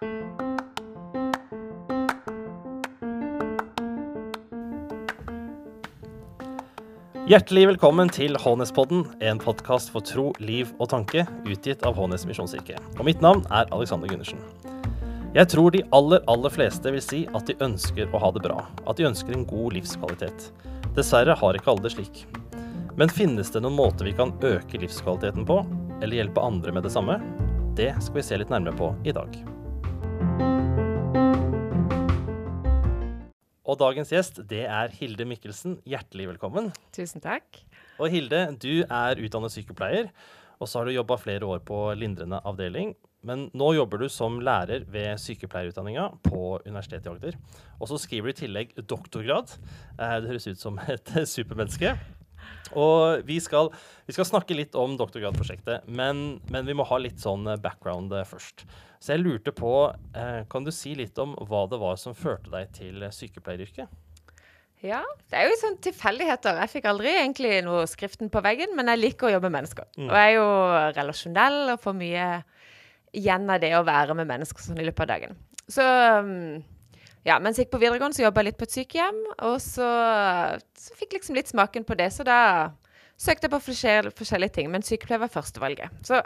Hjertelig velkommen til Hånespodden, en podkast for tro, liv og tanke, utgitt av Hånes misjonskirke. Og mitt navn er Alexander Gundersen. Jeg tror de aller, aller fleste vil si at de ønsker å ha det bra. At de ønsker en god livskvalitet. Dessverre har ikke alle det slik. Men finnes det noen måter vi kan øke livskvaliteten på, eller hjelpe andre med det samme? Det skal vi se litt nærmere på i dag. Dagens gjest, det er Hilde Mikkelsen. Hjertelig velkommen. Tusen takk. Og Hilde, du er utdannet sykepleier, og så har du jobba flere år på lindrende avdeling. Men nå jobber du som lærer ved sykepleierutdanninga på Universitetet i Agder. Og så skriver du i tillegg doktorgrad. Eh, det høres ut som et supermenneske. Og vi skal, vi skal snakke litt om doktorgradprosjektet, men, men, vi må ha litt sånn background først. Så jeg lurte på, eh, kan du si litt om hva det var som førte deg til sykepleieryrket? Ja, det er jo sånn tilfeldigheter. Jeg fikk aldri egentlig noe skriften på veggen, men jeg liker å jobbe med mennesker. Mm. Og jeg er jo relasjonell og får mye igjen av det å være med mennesker sånn i løpet av dagen. Så mm, ja, mens jeg gikk på videregående, så jobba jeg litt på et sykehjem. Og så, så fikk liksom litt smaken på det, så da søkte jeg på forskjell, forskjellige ting. Men sykepleier var førstevalget. Så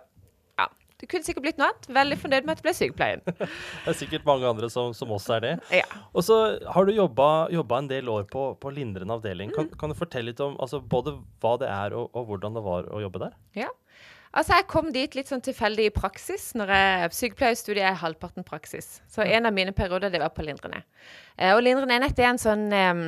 ja, det kunne sikkert blitt noe annet. Veldig fornøyd med at jeg ble sykepleier. det er sikkert mange andre som, som også er det. Ja. Og så har du jobba en del år på, på lindrende avdeling. Kan, mm. kan, du fortelle litt om altså, både hva det er og, og hvordan det var å jobbe der? Ja. Altså, Jeg kom dit litt sånn tilfeldig i praksis. når jeg, Sykepleierstudiet er halvparten praksis. Så en av mine perioder det var på Lindrende. Eh, og Lindrende enhet er en sånn um,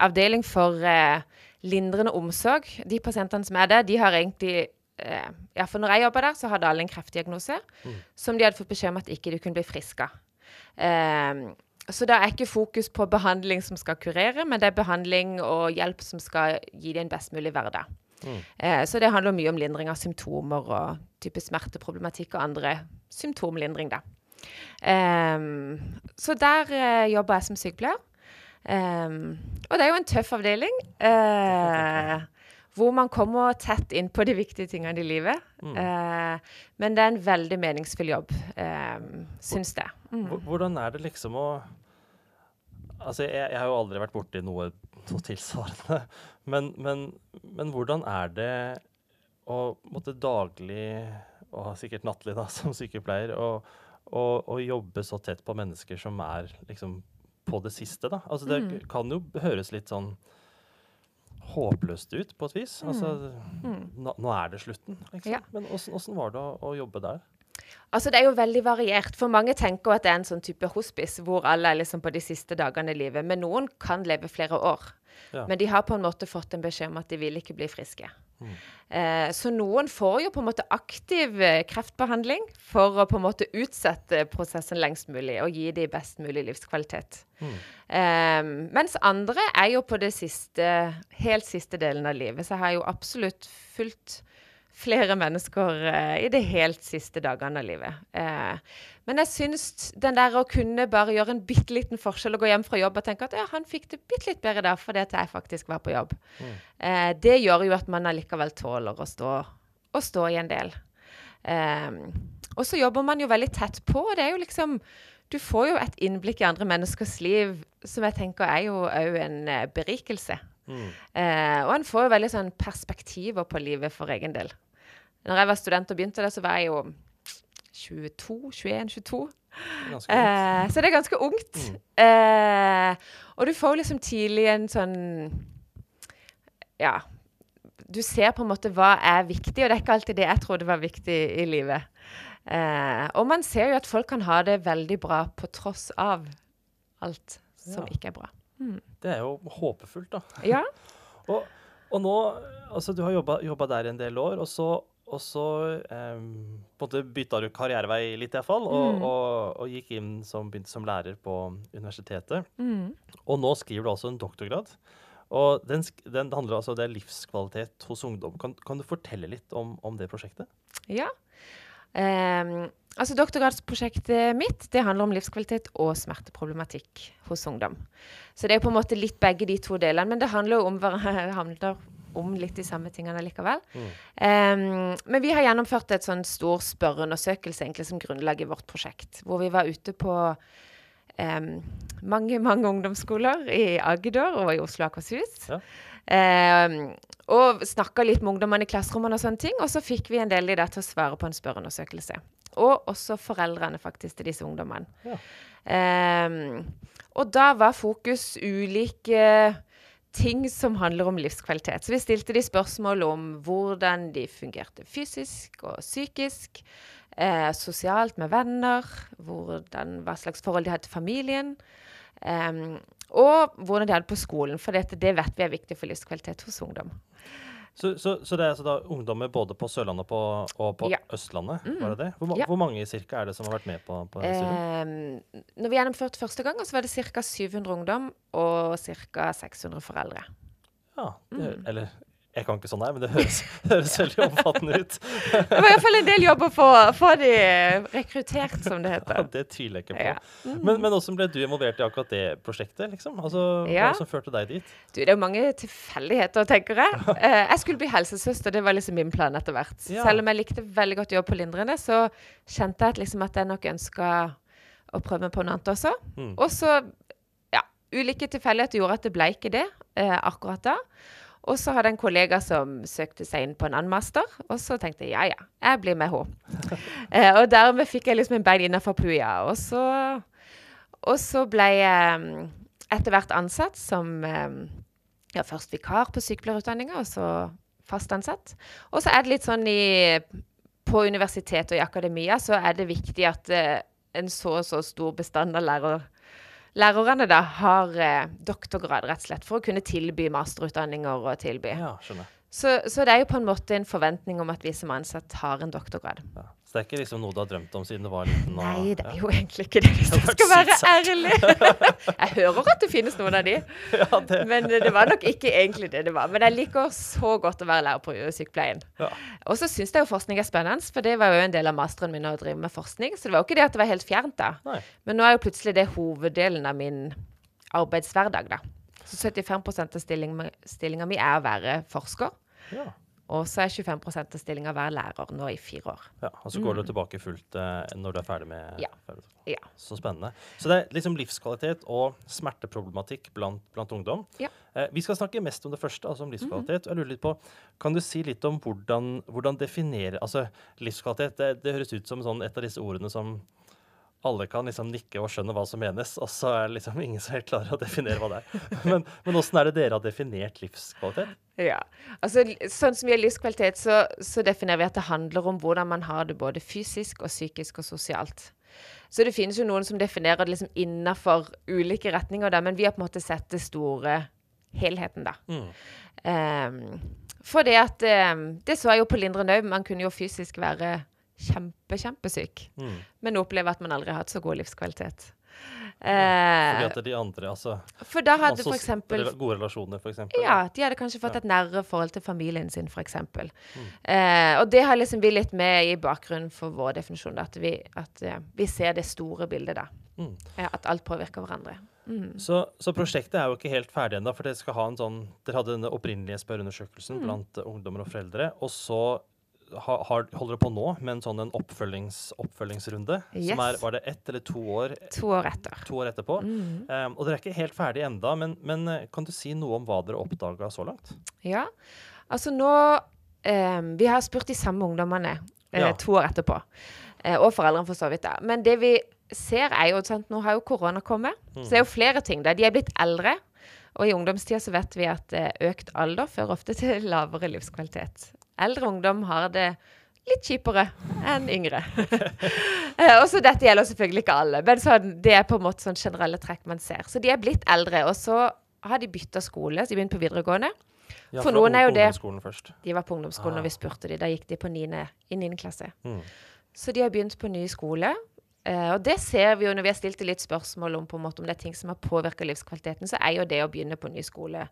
avdeling for uh, lindrende omsorg. De pasientene som er der, de har egentlig uh, ja, for når jeg jobba der, så hadde alle en kreftdiagnose mm. som de hadde fått beskjed om at ikke de kunne bli friska. Eh, så det er ikke fokus på behandling som skal kurere, men det er behandling og hjelp som skal gi dem en best mulig hverdag. Mm. Eh, så det handler mye om lindring av symptomer og type smerteproblematikk og andre symptomlindring, da. Um, så der uh, jobber jeg som sykepleier. Um, og det er jo en tøff avdeling. Uh, hvor man kommer tett inn på de viktige tingene i livet. Mm. Uh, men det er en veldig meningsfull jobb, um, syns jeg. Mm. Hvordan er det liksom å Altså, jeg, jeg har jo aldri vært borti noe noe tilsvarende. Men, men, men, hvordan er det å måtte daglig, og sikkert nattlig da, som sykepleier, å jobbe så tett på mennesker som er liksom på det siste, da? Altså, det mm. kan jo høres litt sånn håpløst ut på et vis. Mm. Altså, mm. nå, nå, er det slutten, liksom. Ja. Men åssen var det å, å jobbe der? Altså Det er jo veldig variert. For mange tenker at det er en sånn type hospice hvor alle er liksom på de siste dagene i livet. Men noen kan leve flere år. Ja. Men de har på en måte fått en beskjed om at de vil ikke bli friske. Mm. Eh, så noen får jo på en måte aktiv eh, kreftbehandling for å på en måte utsette prosessen lengst mulig og gi dem best mulig livskvalitet. Mm. Eh, mens andre er jo på det siste, helt siste delen av livet. Så jeg har jo absolutt fulgt flere mennesker eh, i de helt siste dagene av livet. Eh, men jeg syns den der å kunne bare gjøre en bitte liten forskjell og gå hjem fra jobb og tenke at ja, han fikk det bitte litt bedre der fordi at jeg faktisk var på jobb, mm. eh, det gjør jo at man allikevel tåler å stå, å stå i en del. Eh, og så jobber man jo veldig tett på. og det er jo liksom du får jo et innblikk i andre menneskers liv som jeg tenker er jo òg en eh, berikelse. Mm. Eh, og en får jo veldig sånn perspektiver på livet for egen del. Når jeg var student og begynte det, så var jeg jo 22, 21, 22. Eh, så det er ganske ungt. Mm. Eh, og du får liksom tidlig en sånn Ja. Du ser på en måte hva er viktig, og det er ikke alltid det jeg trodde var viktig i livet. Eh, og man ser jo at folk kan ha det veldig bra på tross av alt som ja. ikke er bra. Mm. Det er jo håpefullt, da. Ja. og, og, nå Altså, du har jobba der en del år, og så og så eh, bytta du karrierevei litt, iallfall, og, mm. og, og gikk inn som, begynte som lærer på universitetet. Mm. Og nå skriver du altså en doktorgrad. Og den, den handler altså om livskvalitet hos ungdom. Kan, kan, du fortelle litt om, om det prosjektet? Ja. Um, altså Doktorgradsprosjektet mitt det handler om livskvalitet og smerteproblematikk hos ungdom. Så det er på en måte litt begge de to delene. Men det handler jo om, handler om litt de samme tingene likevel. Mm. Um, men vi har gjennomført et sånn stor spørreundersøkelse egentlig som grunnlag i vårt prosjekt. Hvor vi var ute på mange, mange ungdomsskoler i Agder og i Oslo og Akershus. Ja. Um, og snakka litt med ungdommene i klasserommene og sånne ting. Og så fikk vi en del i det til å svare på en spørreundersøkelse. Og også foreldrene faktisk til disse ungdommene. Ja. Um, og da var fokus ulike ting som handler om livskvalitet. Så vi stilte de spørsmål om hvordan de fungerte fysisk og psykisk. Eh, sosialt med venner. Hvordan, hva slags forhold de hadde til familien. Um, og hvordan de hadde det på skolen, for det, det vet vi er viktig for livskvalitet hos ungdom. Så, så, så, det er altså da ungdommer både på Sørlandet og på, og på ja. Østlandet? Mm. var det det? Hvor, ja. hvor mange cirka er det som har vært med på, på eh, Når vi gjennomførte første gang, så var det ca. 700 ungdom og ca. 600 foreldre. Ja, det, mm. eller jeg kan ikke sånn her, men det høres, høres veldig omfattende ut. det var iallfall en del jobb å få, få de rekruttert, som det heter. Ja, Det tviler jeg ikke på. Ja. Mm. Men, men hvordan ble du involvert i akkurat det prosjektet? liksom? Altså, ja. Hva som førte deg dit? Du, Det er jo mange tilfeldigheter, tenker jeg. Uh, jeg skulle bli helsesøster, det var liksom min plan etter hvert. Ja. Selv om jeg likte veldig godt å jobbe på Lindrende, så kjente jeg at, liksom, at jeg nok ønska å prøve meg på noe annet også. Mm. Og så, ja, ulike tilfeldigheter gjorde at det ble ikke det eh, akkurat da. Og så hadde jeg en kollega som søkte seg inn på en annen master, og så tenkte jeg ja, ja, jeg blir med henne. eh, og dermed fikk jeg liksom en bein innenfor puja. Og så, og så ble jeg mm, etter hvert ansatt som mm, ja, først vikar på sykepleierutdanninga, og så fast ansatt. Og så er det litt sånn i På universitetet og i akademia så er det viktig at eh, en så og så stor bestand av lærere lærerne da har eh, doktorgrad, rett og slett, for å kunne tilby masterutdanninger og tilby. Ja, skjønner. Så, så, det er jo på en måte en forventning om at vi som ansatt har en doktorgrad. Ja. Så det er ikke liksom noe du har drømt om siden du var liten? Og, Nei, det er jo egentlig ikke det, hvis jeg skal være ærlig. jeg hører at det finnes noen av de, ja, det. men det var nok ikke egentlig det det var. Men jeg liker så godt å være lærer på sykepleien. Ja. Og så syns jeg jo forskning er spennende, for det var jo en del av masteren min å drive med forskning. Så det var jo ikke det at det var helt fjernt da. Nei. Men nå er jo plutselig det hoveddelen av min arbeidshverdag, da. Så 75 av stillinga mi er å være forsker. Ja. Og så er 25 av stillinga hver lærer nå i fire år. Ja, Og så går mm. du tilbake fullt eh, når du er ferdig med ja. ja. Så spennende. Så det er liksom livskvalitet og smerteproblematikk blant, blant ungdom. Ja. Eh, vi skal snakke mest om det første, altså om livskvalitet. Mm -hmm. Jeg lurer litt på, Kan du si litt om hvordan, hvordan definere Altså, livskvalitet, det, det høres ut som sånn et av disse ordene som alle kan liksom nikke og skjønne hva som menes, og så er det liksom ingen som helt klarer å definere hva det er. Men, men åssen er det dere har definert livskvalitet? Ja, altså Sånn som vi har livskvalitet, så, så, definerer vi at det handler om hvordan man har det både fysisk og psykisk og sosialt. Så det finnes jo noen som definerer det liksom innafor ulike retninger, der, men vi har på en måte sett det store helheten, da. Mm. Um, for det at um, Det så jeg jo på Lindre Nøy, man kunne jo fysisk være kjempe, kjempesyk, mm. men opplever at man aldri har hatt så god livskvalitet. Eh, Fordi at de andre, altså For da hadde for eksempel Gode relasjoner, f.eks.? Ja, de hadde kanskje fått et nærere forhold til familien sin, f.eks. Mm. Eh, og det har liksom vi litt med i bakgrunnen for vår definisjon, at, vi, at ja, vi ser det store bildet, da. Mm. Ja, at alt påvirker hverandre. Mm. Så, så, prosjektet er jo ikke helt ferdig ennå. For dere skal ha en sånn Dere hadde denne opprinnelige spørreundersøkelsen mm. blant ungdommer og foreldre. Og så har, holder på nå med en sånn en oppfølgings, oppfølgingsrunde. Yes. Som er var det ett eller to år To år etter. To år etterpå. Mm. Um, og dere er ikke helt ferdig enda, men, men, eh, kan du si noe om hva dere oppdaga så langt? Ja, altså nå um, Vi har spurt de samme ungdommene uh, ja. to år etterpå. Uh, og foreldrene, for så vidt. da. Men det vi ser, er jo sant, Nå har jo korona kommet, mm. så det er jo flere ting. da. De er blitt eldre. Og i ungdomstida så vet vi at økt alder fører ofte til lavere livskvalitet eldre ungdom har det litt kjipere enn yngre. eh, og så Dette gjelder selvfølgelig ikke alle, men så, det er på en måte sånn generelle trekk man ser. Så de er blitt eldre, og så har de bytta skole, så de begynte på videregående. Ja, for, for noen er jo det. De var på ungdomsskolen ah. og vi spurte de. Da gikk de på 9. i 9. klasse. Mm. Så de har begynt på ny skole. Uh, og det ser vi jo når vi har stilt litt spørsmål om, på en måte, om det er ting som har påvirka livskvaliteten, så er jo det å begynne på ny skole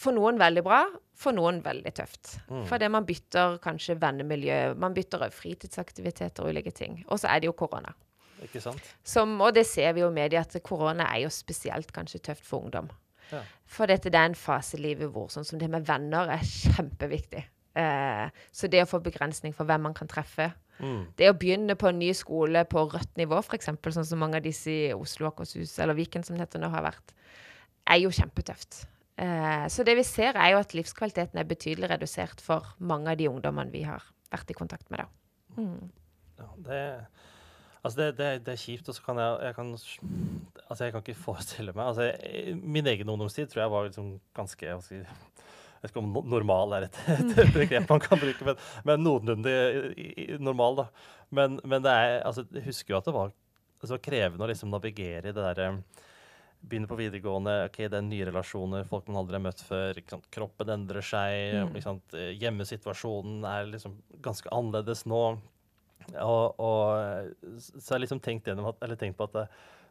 for noen veldig bra, for noen veldig tøft. Mm. Fordi man bytter kanskje vennemiljø, man bytter fritidsaktiviteter og ulike ting. Og så er det jo korona. Ikke sant? Som, og det ser vi jo i media, at korona er jo spesielt kanskje tøft for ungdom. Ja. For dette, det er en fase i livet hvor sånn som det med venner er kjempeviktig. Eh, så det å få begrensning for hvem man kan treffe mm. Det å begynne på en ny skole på rødt nivå, f.eks., sånn som mange av disse i Oslo, Akershus eller Viken som det heter nå, har vært, er jo kjempetøft. Eh, så det vi ser, er jo at livskvaliteten er betydelig redusert for mange av de ungdommene vi har vært i kontakt med. da. Mm. Ja, det, altså det, det, det, er kjipt, og så kan jeg, jeg kan, altså jeg kan ikke forestille meg altså jeg, Min egen ungdomstid tror jeg var liksom ganske jeg vet ikke om normal er et, et begrep man kan bruke, men, men noenlunde normal, da. Men, men, det er, altså, jeg husker jo at det var, altså, krevende å liksom navigere i det derre Begynne på videregående, ok, det er nye relasjoner, folk man aldri har møtt før. Kroppen endrer seg. Mm. Hjemmesituasjonen er liksom ganske annerledes nå. Og, og, så har jeg liksom tenkt, gjennom at, eller tenkt på at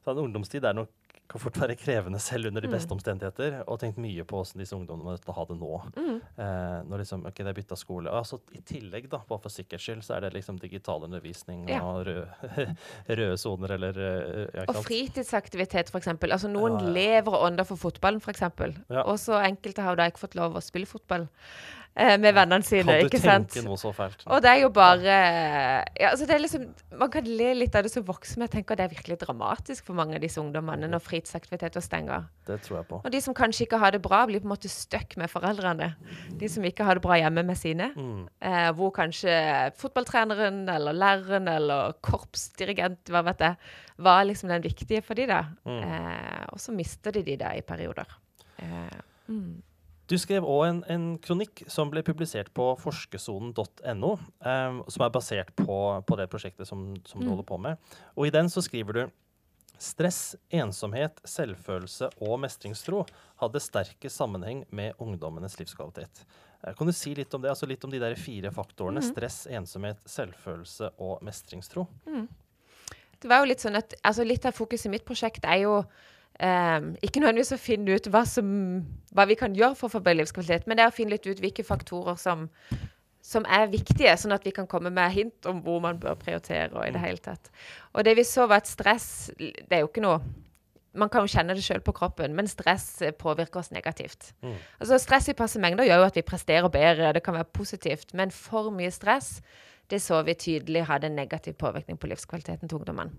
en ungdomstid er nok kan fort være krevende selv under de beste mm. omstendigheter. Og tenkt mye på hvordan disse ungdommene må ha det nå. Mm. Eh, når liksom, ok, det er bytta skole. Altså, I tillegg, da, bare for sikkerhets skyld, så er det liksom digital undervisning ja. og røde, røde soner eller ja, Og fritidsaktivitet, f.eks. Altså, noen ja, lever og ånder for fotballen, f.eks. Ja. Og så enkelte har da ikke fått lov å spille fotball eh, med vennene sine. ikke sant? Kan du tenke noe så fælt? Og det er jo bare ja, altså det er liksom, Man kan le litt av det som voksen, men jeg tenker det er virkelig dramatisk for mange av disse ungdommene når fritidsaktiviteter stenger. Det tror jeg på. Og de som kanskje ikke har det bra, blir på en måte stuck med foreldrene. De som ikke har det bra hjemme med sine. Mm. Eh, hvor kanskje fotballtreneren eller læreren eller korpsdirigent, hva vet jeg, var liksom den viktige for de da. Mm. Eh, og så mister de de da i perioder. Eh, mm. Du skrev òg en, en, kronikk som ble publisert på forskersonen.no, um, som er basert på, på det prosjektet som, som, du mm. holder på med. Og i den så skriver du Stress, ensomhet, selvfølelse og mestringstro hadde sterke sammenheng med ungdommenes livskvalitet. Eh, kan du si litt om det? Altså litt om de der fire faktorene. Mm. Stress, ensomhet, selvfølelse og mestringstro. Mm. Det var jo litt sånn at altså Litt av fokuset i mitt prosjekt er jo Um, ikke nødvendigvis å finne ut hva, som, hva, vi kan gjøre for å forbedre livskvalitet, men det er å finne litt ut hvilke faktorer som, som, er viktige, sånn at vi kan komme med hint om hvor man bør prioritere. Og i det mm. hele tatt. Og det vi så, var at stress Det er jo ikke noe Man kan jo kjenne det sjøl på kroppen, men stress påvirker oss negativt. Mm. Altså Stress i passe mengder gjør jo at vi presterer bedre, det kan være positivt, men for mye stress, det så vi tydelig hadde en negativ påvirkning på livskvaliteten til ungdommene.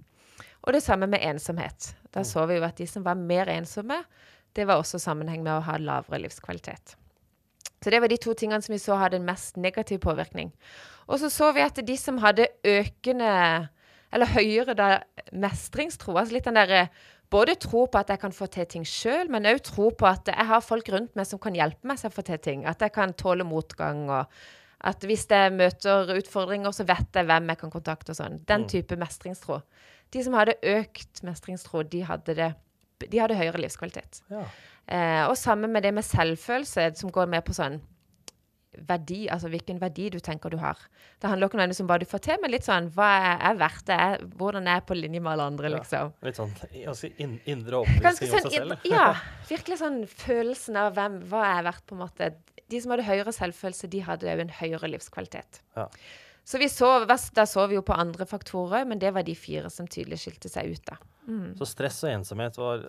Og det samme med ensomhet. Da så vi jo at de som var mer ensomme, det var også sammenheng med å ha lavere livskvalitet. Så det var de to tingene som vi så hadde en mest negativ påvirkning. Og så så vi at de som hadde økende, eller høyere da, mestringstro, altså litt den derre både tro på at jeg kan få til ting sjøl, men òg tro på at jeg har folk rundt meg som kan hjelpe meg til å få til ting. At jeg kan tåle motgang, og at hvis jeg møter utfordringer, så vet jeg hvem jeg kan kontakte og sånn. Den mm. type mestringstro. De som hadde økt mestringstro, de hadde, det, de hadde høyere livskvalitet. Ja. Eh, og sammen med det med selvfølelse, som går mer på sånn verdi, altså hvilken verdi du tenker du har. Det handler ikke om hva du får til, men litt sånn hva er, er verdt det? Er, hvordan er jeg på linje med alle andre, liksom. Ja, litt sånn altså in, indre overbevisning sånn, om seg selv? ja. Virkelig sånn følelsen av hvem, hva er verdt, på en måte. De som hadde høyere selvfølelse, de hadde jo en høyere livskvalitet. Ja. Så vi så, da så vi jo på andre faktorer, men det var de fire som tydelig skilte seg ut. da. Mm. Så stress og ensomhet var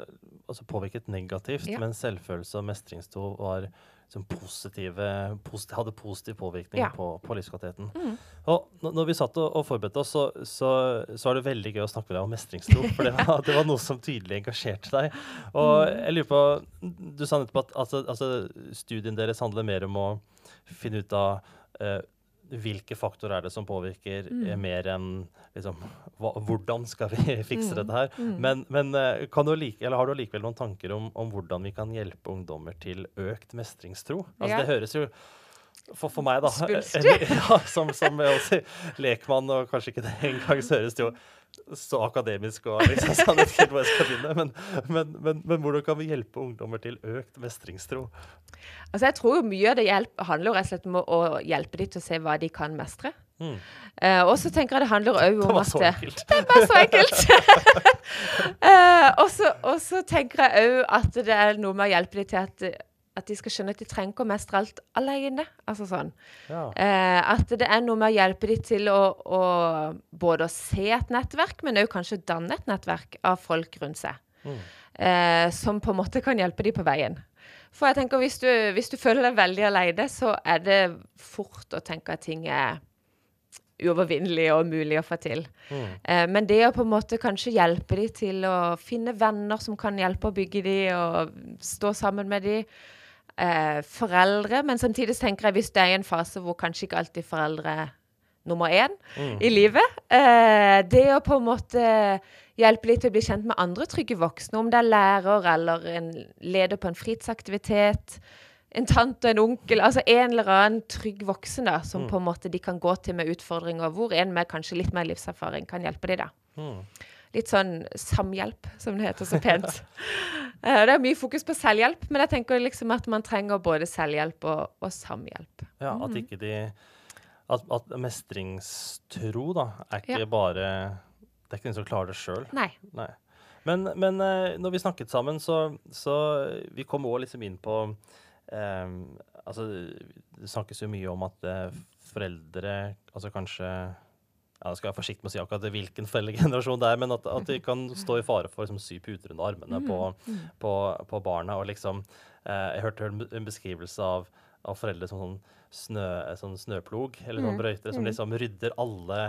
altså påvirket negativt, ja. men selvfølelse og mestringstro var liksom positive, posit hadde positiv påvirkning ja. på, på livskvaliteten. Mm. Og når vi satt og, og forberedte oss, så, så, så, var det veldig gøy å snakke med deg om mestringstro. For det var, det var, noe som tydelig engasjerte deg. Og mm. jeg lurer på Du sa nettopp at altså, altså, studien deres handler mer om å finne ut av uh, hvilke faktorer er det som påvirker mm. Eh, mer enn liksom, hva, hvordan skal vi fikse mm. dette her. Mm. Men, men du like, har du likevel noen tanker om, om, hvordan vi kan hjelpe ungdommer til økt mestringstro? Altså, ja. Det høres jo for, for meg, da, ja, som, som lekmann, og kanskje ikke det engang, så høres det jo så akademisk og liksom, sånn, ikke hvor jeg skal begynne. Men, men, men, men, hvordan kan vi hjelpe ungdommer til økt mestringstro? Altså jeg tror mye av det hjelp, handler rett og slett om å, hjelpe dem til å se hva de kan mestre. Mm. Uh, og så tenker jeg det handler òg om at Det er bare. Det var så enkelt. uh, og så tenker jeg òg at det er noe med å hjelpe dem til at at de skal skjønne at de trenger ikke å mestre alt alene. Altså sånn. Ja. Eh, at det er noe med å hjelpe dem til å, å både å se et nettverk, men òg kanskje danne et nettverk av folk rundt seg. mm. eh, som på en måte kan hjelpe dem på veien. For jeg tenker hvis du, hvis du føler deg veldig alene, så er det fort å tenke at ting er uovervinnelig og mulig å få til. Mm. Eh, men det å på en måte kanskje hjelpe dem til å finne venner som kan hjelpe å bygge dem, og stå sammen med dem. Eh, foreldre, men samtidig tenker jeg hvis det er i en fase hvor kanskje ikke alltid foreldre er nummer én mm. i livet. Eh, det å på en måte hjelpe litt til å bli kjent med andre trygge voksne, om det er lærer eller en leder på en fritidsaktivitet en tante en onkel, altså en eller annen trygg voksen da, som mm. på en måte de kan gå til med utfordringer, hvor en med kanskje litt mer livserfaring kan hjelpe dem. da. Mm. Litt sånn samhjelp, som det heter så pent. uh, det er mye fokus på selvhjelp, men jeg tenker liksom at man trenger både selvhjelp og, og samhjelp. Ja, at mm. ikke de at, at, mestringstro da, er ikke ja. bare Det er ikke den som klarer det sjøl. Nei. Nei. Men, men uh, når vi snakket sammen, så, så vi kom òg liksom inn på um, altså, Det snakkes jo mye om at uh, foreldre altså kanskje ja, skal være forsiktig med å si akkurat hvilken foreldregenerasjon det er, men at, at, de kan stå i fare for liksom, sy puter under armene på, mm, mm. på, på barna. og liksom, eh, Jeg hørte en beskrivelse av, av foreldre som sånn snø, sånn snøplog eller sånn mm. brøytere som mm. liksom rydder alle,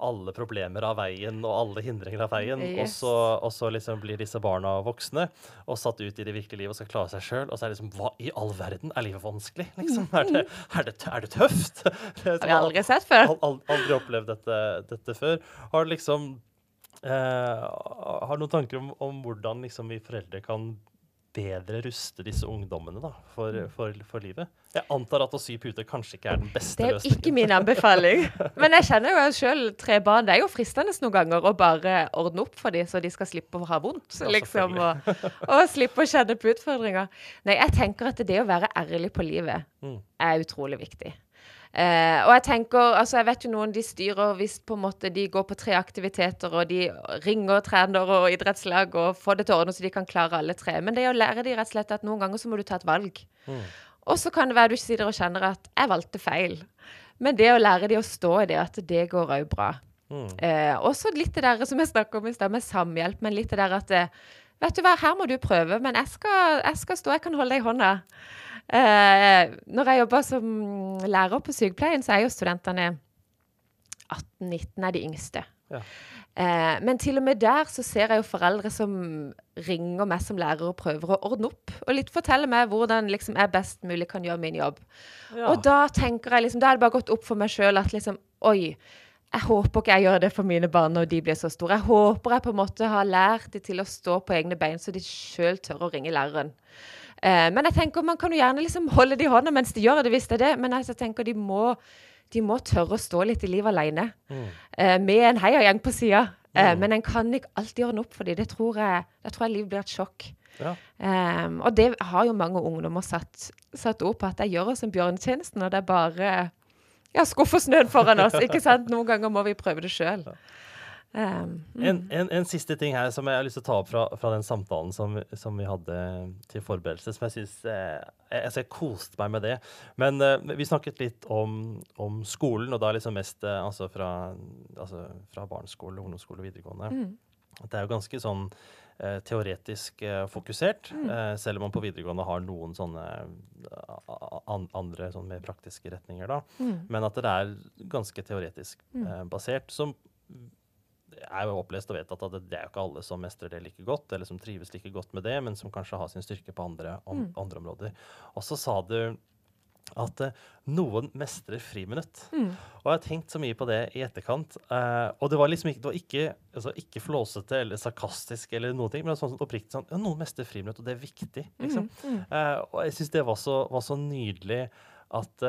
alle, problemer av veien og alle hindringer av veien. Yes. Og, så, og, så, liksom blir disse barna voksne og satt ut i det virkelige livet og skal klare seg sjøl. Og så er det liksom Hva i all verden? Er livet vanskelig? Liksom? Er, det, er, det, er det tøft? Har vi aldri sett før. Aldri opplevd dette, dette før. Har liksom eh, Har noen tanker om, om hvordan liksom, vi foreldre kan bedre ruste disse ungdommene da, for, mm. for, for, livet. Jeg antar at å sy puter kanskje ikke er den beste løsningen. Det er ikke min anbefaling. Men jeg kjenner jo sjøl tre barn. Det er jo fristende noen ganger å bare ordne opp for dem, så de skal slippe å ha vondt. Ja, liksom, og, og, slippe å kjenne på utfordringer. Nei, jeg tenker at det å være ærlig på livet mm. er utrolig viktig. Uh, og jeg tenker, altså jeg vet jo noen de styrer hvis på en måte de går på tre aktiviteter, og de ringer trenere og idrettslag og får det til å ordne så de kan klare alle tre. Men det er å lære de rett og slett at noen ganger så må du ta et valg. Mm. Og så kan det være du sitter og kjenner at 'jeg valgte feil'. Men det å lære de å stå i det, at det går òg bra. Mm. Uh, også litt det der som jeg snakka om i stad, med samhjelp, men litt det der at det, Vet du hva, her må du prøve, men jeg skal, jeg skal stå, jeg kan holde deg i hånda. Eh, når jeg jobber som lærer på sykepleien, så er jo studentene 18-19 er de yngste. Ja. Eh, men til og med der så ser jeg jo foreldre som ringer meg som lærer og prøver å ordne opp. Og litt fortelle meg hvordan liksom, jeg best mulig kan gjøre min jobb. Ja. Og da tenker jeg liksom, da er det bare gått opp for meg sjøl at liksom Oi. Jeg håper ikke jeg gjør det for mine barn når de blir så store. Jeg håper jeg på en måte har lært dem til å stå på egne bein, så de sjøl tør å ringe læreren. Eh, men jeg tenker man kan jo gjerne liksom holde det i hånda mens de gjør det, hvis det er det. Men jeg tenker de må, de må tørre å stå litt i livet alene. Mm. Eh, med en heiagjeng på sida. Eh, mm. Men en kan ikke alltid ordne opp for dem. Det tror jeg, det tror jeg liv blir et sjokk. Ja. Um, og det har jo mange ungdommer satt, satt ord på, at jeg gjør oss en bjørnetjeneste når det er bare ja, skuffer snøen foran oss. ikke sant? Noen ganger må vi prøve det sjøl. Um, mm. en, en, en, siste ting her som jeg har lyst til å ta opp fra, fra den samtalen som, som, vi hadde til forberedelse, som jeg syns eh, jeg, jeg, koste meg med det. Men eh, vi snakket litt om, om, skolen, og da liksom mest eh, altså fra, altså fra barneskole, ungdomsskole og videregående. Mm. Det er jo ganske sånn eh, teoretisk eh, fokusert, mm. Eh, selv om man på videregående har noen sånne andre sånn mer praktiske retninger, da. Mm. Men at det er ganske teoretisk mm. basert. som er jo opplest og vedtatt at det er jo ikke alle som mestrer det like godt, eller som trives like godt med det, men som kanskje har sin styrke på andre, om, mm. andre områder. Og så sa du at uh, noen mestrer friminutt. Mm. Og jeg har tenkt så mye på det i etterkant. Uh, og det var liksom ikke, det var ikke, altså, ikke flåsete eller sarkastisk, eller noen ting, men sånn, oppriktig sånn ja, Noen mestrer friminutt, og det er viktig. liksom. Mm. Uh, og jeg syns det var så, var så, nydelig at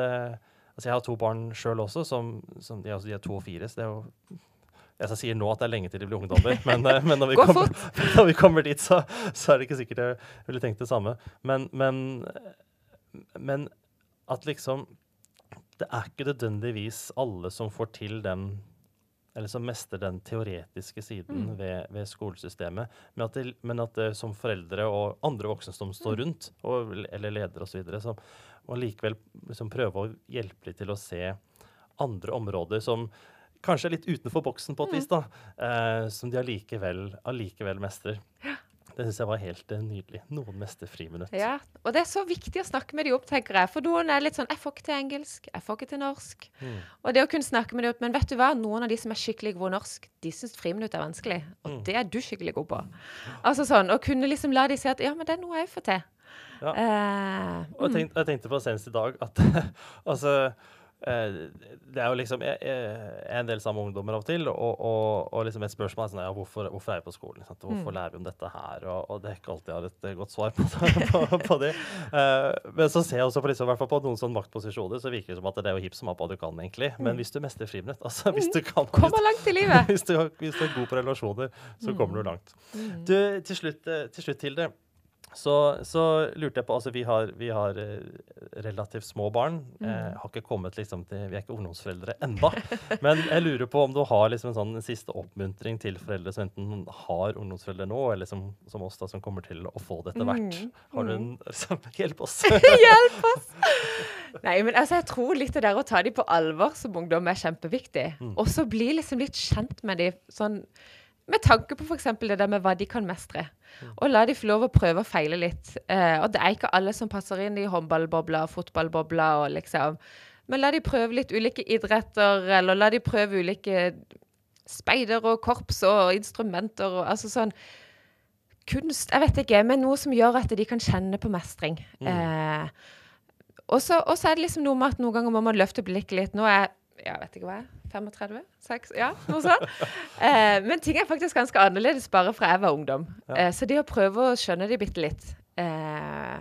Altså, jeg har to barn sjøl også, som, som de, altså, de, er to og fire, så det er jo jeg sier nå at det er lenge til de blir ungdommer, men, eh, men når, vi kommer, når, vi kommer, dit, så, så, er det ikke sikkert jeg ville tenkt det samme. Men, men, men, at liksom Det er ikke nødvendigvis alle som får til den eller som mestrer den teoretiske siden mm. ved, ved, skolesystemet. Men at, det, men at det, som foreldre og andre voksne som står mm. rundt, og, eller ledere osv., så, så må likevel liksom prøve å hjelpe dem til å se andre områder som kanskje litt utenfor boksen på et vis, da, eh, som de allikevel, allikevel mestrer. Det syns jeg var helt uh, nydelig. Noen mester friminutt. Ja, og det er så viktig å snakke med de opp, tenker jeg. For noen er litt sånn 'Jeg får ikke til engelsk. Jeg får ikke til norsk.' Mm. Og det å kunne snakke med de opp Men vet du hva? Noen av de som er skikkelig gode norsk, de syns friminutt er vanskelig. Og mm. det er du skikkelig god på. Altså sånn, Å kunne liksom la de si at 'Ja, men det er noe jeg får til'. Ja. Uh, og jeg tenkte, jeg tenkte på senest i dag at altså Eh, det er jo liksom Jeg, er en del sammen med ungdommer av og til, og, og, og liksom et spørsmål er sånn ja, hvorfor, hvorfor er vi på skolen? Sant? Hvorfor mm. lærer vi om dette her? Og, og, det er ikke alltid jeg har et eh, godt svar på, på, på det. Uh, men så ser jeg også på, liksom, på noen sånne maktposisjoner, så virker det som at det er jo hipp som happ hva du kan, egentlig. Men mm. hvis du mestrer friminutt, altså hvis du kan Kommer langt i livet! hvis, du, hvis du er god på relasjoner, så mm. kommer du langt. Mm. Du, til slutt, til slutt Hilde. Så, så, lurte jeg på Altså, vi har, vi har eh, relativt små barn. Mm. Eh, har ikke kommet liksom til Vi er ikke ungdomsforeldre enda. Men jeg lurer på om du har liksom en sånn siste oppmuntring til foreldre som enten har ungdomsforeldre nå, eller som, som oss, da, som kommer til å få det etter hvert. Mm. Har du en liksom, Hjelp oss! hjelp oss! Nei, men altså, jeg tror litt det der å ta dem på alvor som ungdom er kjempeviktig. Mm. Og så bli liksom litt kjent med dem sånn med tanke på f.eks. det der med hva de kan mestre. Og la de få lov å prøve og feile litt. Eh, og det er ikke alle som passer inn i håndballbobla og fotballbobla. Og liksom. Men la de prøve litt ulike idretter, eller la de prøve ulike speider og korps og instrumenter og altså sånn Kunst, jeg vet ikke, men noe som gjør at de kan kjenne på mestring. Mm. Eh, og så er det liksom noe med at noen ganger må man løfte blikket litt. Nå er jeg vet ikke hva jeg er. 35? 6? Ja, noe sånt. Eh, men ting er faktisk ganske annerledes bare fra jeg var ungdom. Ja. Eh, så det å prøve å skjønne det bitte litt, eh,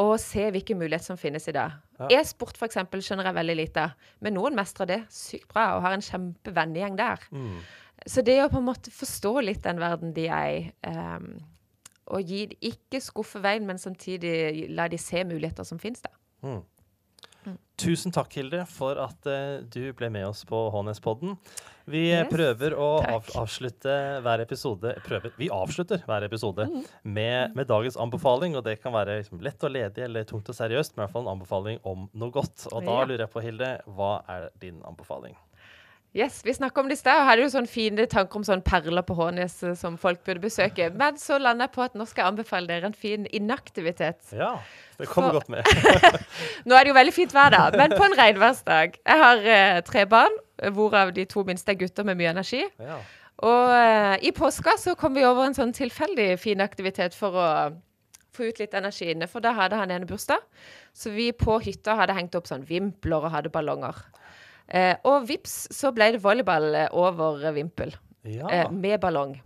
og se hvilke muligheter som finnes i dag. Ja. E-sport f.eks. skjønner jeg veldig lite av, men noen mestrer det sykt bra og har en kjempevennegjeng der. Mm. Så det å på en måte forstå litt den verden de er i, um, og gi, ikke skuffe veien, men samtidig la de se muligheter som finnes der. Mm. Tusen takk, Hilde, for at uh, du ble med oss på HNS-podden. Vi yes, prøver å av, avslutte hver episode prøver, Vi avslutter hver episode mm. med, med, dagens anbefaling. Og det kan være liksom, lett og ledig eller tungt og seriøst, men i hvert fall en anbefaling om noe godt. Og da lurer jeg på, Hilde, hva er din anbefaling? Yes, Vi snakka om det i stad og hadde jo sånne fine tanker om sånne perler på Hånes eh, som folk burde besøke. Men så landa jeg på at nå skal jeg anbefale dere en fin inaktivitet. Ja, det kommer For... godt med. nå er det jo veldig fint vær, da. Men på en regnværsdag. Jeg har uh, tre barn, hvorav de to minste er gutter med mye energi. Ja. Og uh, i påska så kom vi over en sånn tilfeldig fin aktivitet for å få ut litt energi inne. For da hadde han ene bursdag. Så vi på hytta hadde hengt opp sånn vimpler og hadde ballonger. Eh, og vips, så ble det volleyball eh, over Vimpel. Ja. Eh, med ballong.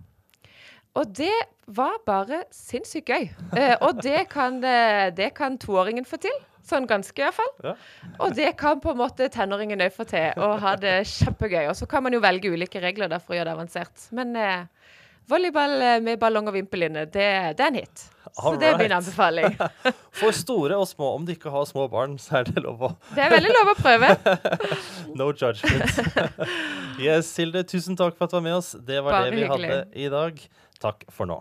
Og det var bare sinnssykt gøy. Eh, og det kan, eh, det kan toåringen få til. Sånn ganske, iallfall. Ja. Og det kan på en måte tenåringen òg få til. Og ha det kjempegøy. Og så kan man jo velge ulike regler der for å gjøre det avansert. Men eh, volleyball med ballong og vimpelinne, det, det er en hit. Så det er min anbefaling. For store og små. Om de ikke har små barn, så er det lov å Det er veldig lov å prøve. no judgment. yes, Hilde, tusen takk for at du var med oss. Det var Bare det vi hyggelig. hadde i dag. Takk for nå.